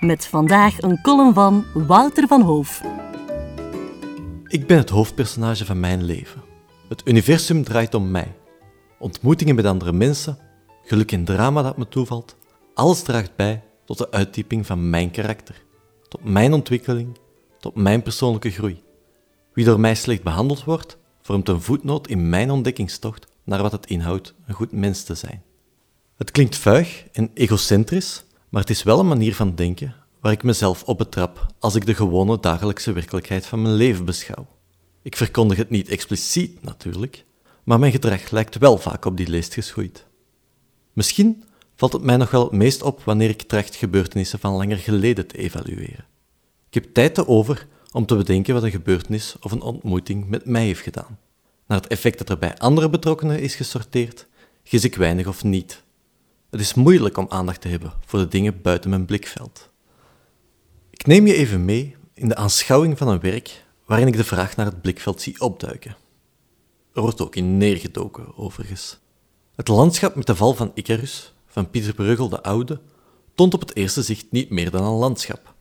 Met vandaag een column van Wouter van Hoof. Ik ben het hoofdpersonage van mijn leven. Het universum draait om mij. Ontmoetingen met andere mensen, geluk en drama dat me toevalt, alles draagt bij tot de uitdieping van mijn karakter, tot mijn ontwikkeling, tot mijn persoonlijke groei. Wie door mij slecht behandeld wordt, vormt een voetnoot in mijn ontdekkingstocht naar wat het inhoudt een goed mens te zijn. Het klinkt vuig en egocentrisch, maar het is wel een manier van denken waar ik mezelf op betrap als ik de gewone dagelijkse werkelijkheid van mijn leven beschouw. Ik verkondig het niet expliciet natuurlijk, maar mijn gedrag lijkt wel vaak op die leest geschoeid. Misschien valt het mij nog wel het meest op wanneer ik tracht gebeurtenissen van langer geleden te evalueren. Ik heb tijd te over om te bedenken wat een gebeurtenis of een ontmoeting met mij heeft gedaan. Naar het effect dat er bij andere betrokkenen is gesorteerd, gis ik weinig of niet. Het is moeilijk om aandacht te hebben voor de dingen buiten mijn blikveld. Ik neem je even mee in de aanschouwing van een werk waarin ik de vraag naar het blikveld zie opduiken. Er wordt ook in neergedoken, overigens. Het landschap met de val van Icarus, van Pieter Bruegel de Oude, toont op het eerste zicht niet meer dan een landschap.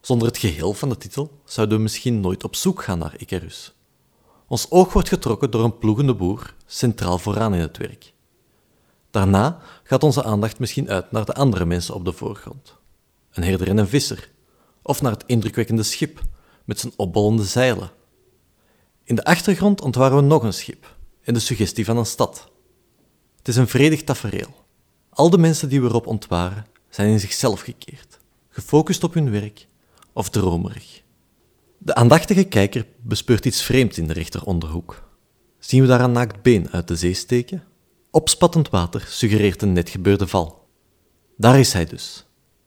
Zonder het geheel van de titel zouden we misschien nooit op zoek gaan naar Icarus. Ons oog wordt getrokken door een ploegende boer, centraal vooraan in het werk. Daarna gaat onze aandacht misschien uit naar de andere mensen op de voorgrond. Een herder en een visser, of naar het indrukwekkende schip met zijn opbollende zeilen. In de achtergrond ontwaren we nog een schip en de suggestie van een stad. Het is een vredig tafereel. Al de mensen die we erop ontwaren zijn in zichzelf gekeerd, gefocust op hun werk of dromerig. De aandachtige kijker bespeurt iets vreemds in de rechteronderhoek. Zien we daar een naakt been uit de zee steken? Opspattend water suggereert een net gebeurde val. Daar is hij dus,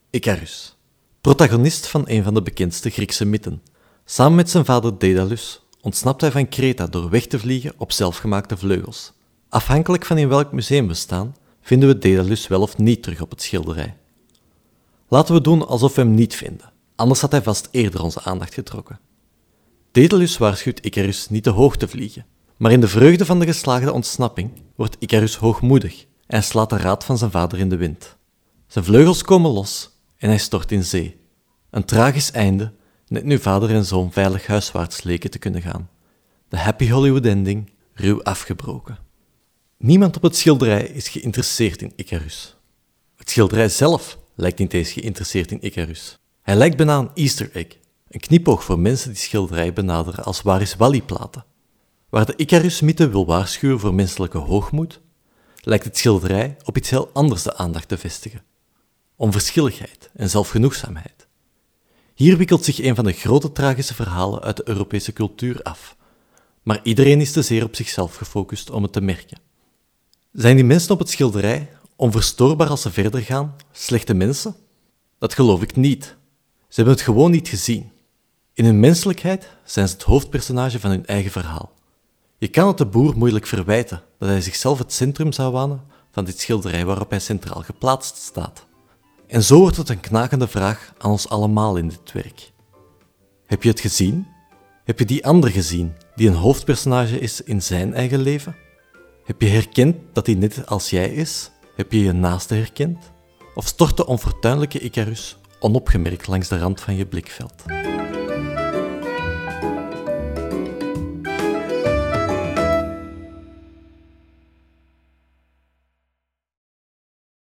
Icarus, protagonist van een van de bekendste Griekse mythen. Samen met zijn vader Daedalus ontsnapt hij van Kreta door weg te vliegen op zelfgemaakte vleugels. Afhankelijk van in welk museum we staan, vinden we Daedalus wel of niet terug op het schilderij. Laten we doen alsof we hem niet vinden, anders had hij vast eerder onze aandacht getrokken. Daedalus waarschuwt Icarus niet te hoog te vliegen, maar in de vreugde van de geslaagde ontsnapping wordt Icarus hoogmoedig en slaat de raad van zijn vader in de wind. Zijn vleugels komen los en hij stort in zee. Een tragisch einde, net nu vader en zoon veilig huiswaarts leken te kunnen gaan. De happy Hollywood ending, ruw afgebroken. Niemand op het schilderij is geïnteresseerd in Icarus. Het schilderij zelf lijkt niet eens geïnteresseerd in Icarus. Hij lijkt bijna een easter egg, een knipoog voor mensen die schilderij benaderen als waar is Wally-platen. Waar de Icarus-mythe wil waarschuwen voor menselijke hoogmoed, lijkt het schilderij op iets heel anders de aandacht te vestigen. Onverschilligheid en zelfgenoegzaamheid. Hier wikkelt zich een van de grote tragische verhalen uit de Europese cultuur af, maar iedereen is te zeer op zichzelf gefocust om het te merken. Zijn die mensen op het schilderij, onverstoorbaar als ze verder gaan, slechte mensen? Dat geloof ik niet. Ze hebben het gewoon niet gezien. In hun menselijkheid zijn ze het hoofdpersonage van hun eigen verhaal. Je kan het de boer moeilijk verwijten dat hij zichzelf het centrum zou wanen van dit schilderij waarop hij centraal geplaatst staat. En zo wordt het een knakende vraag aan ons allemaal in dit werk. Heb je het gezien? Heb je die ander gezien die een hoofdpersonage is in zijn eigen leven? Heb je herkend dat hij net als jij is? Heb je je naaste herkend? Of stort de onfortuinlijke Icarus onopgemerkt langs de rand van je blikveld?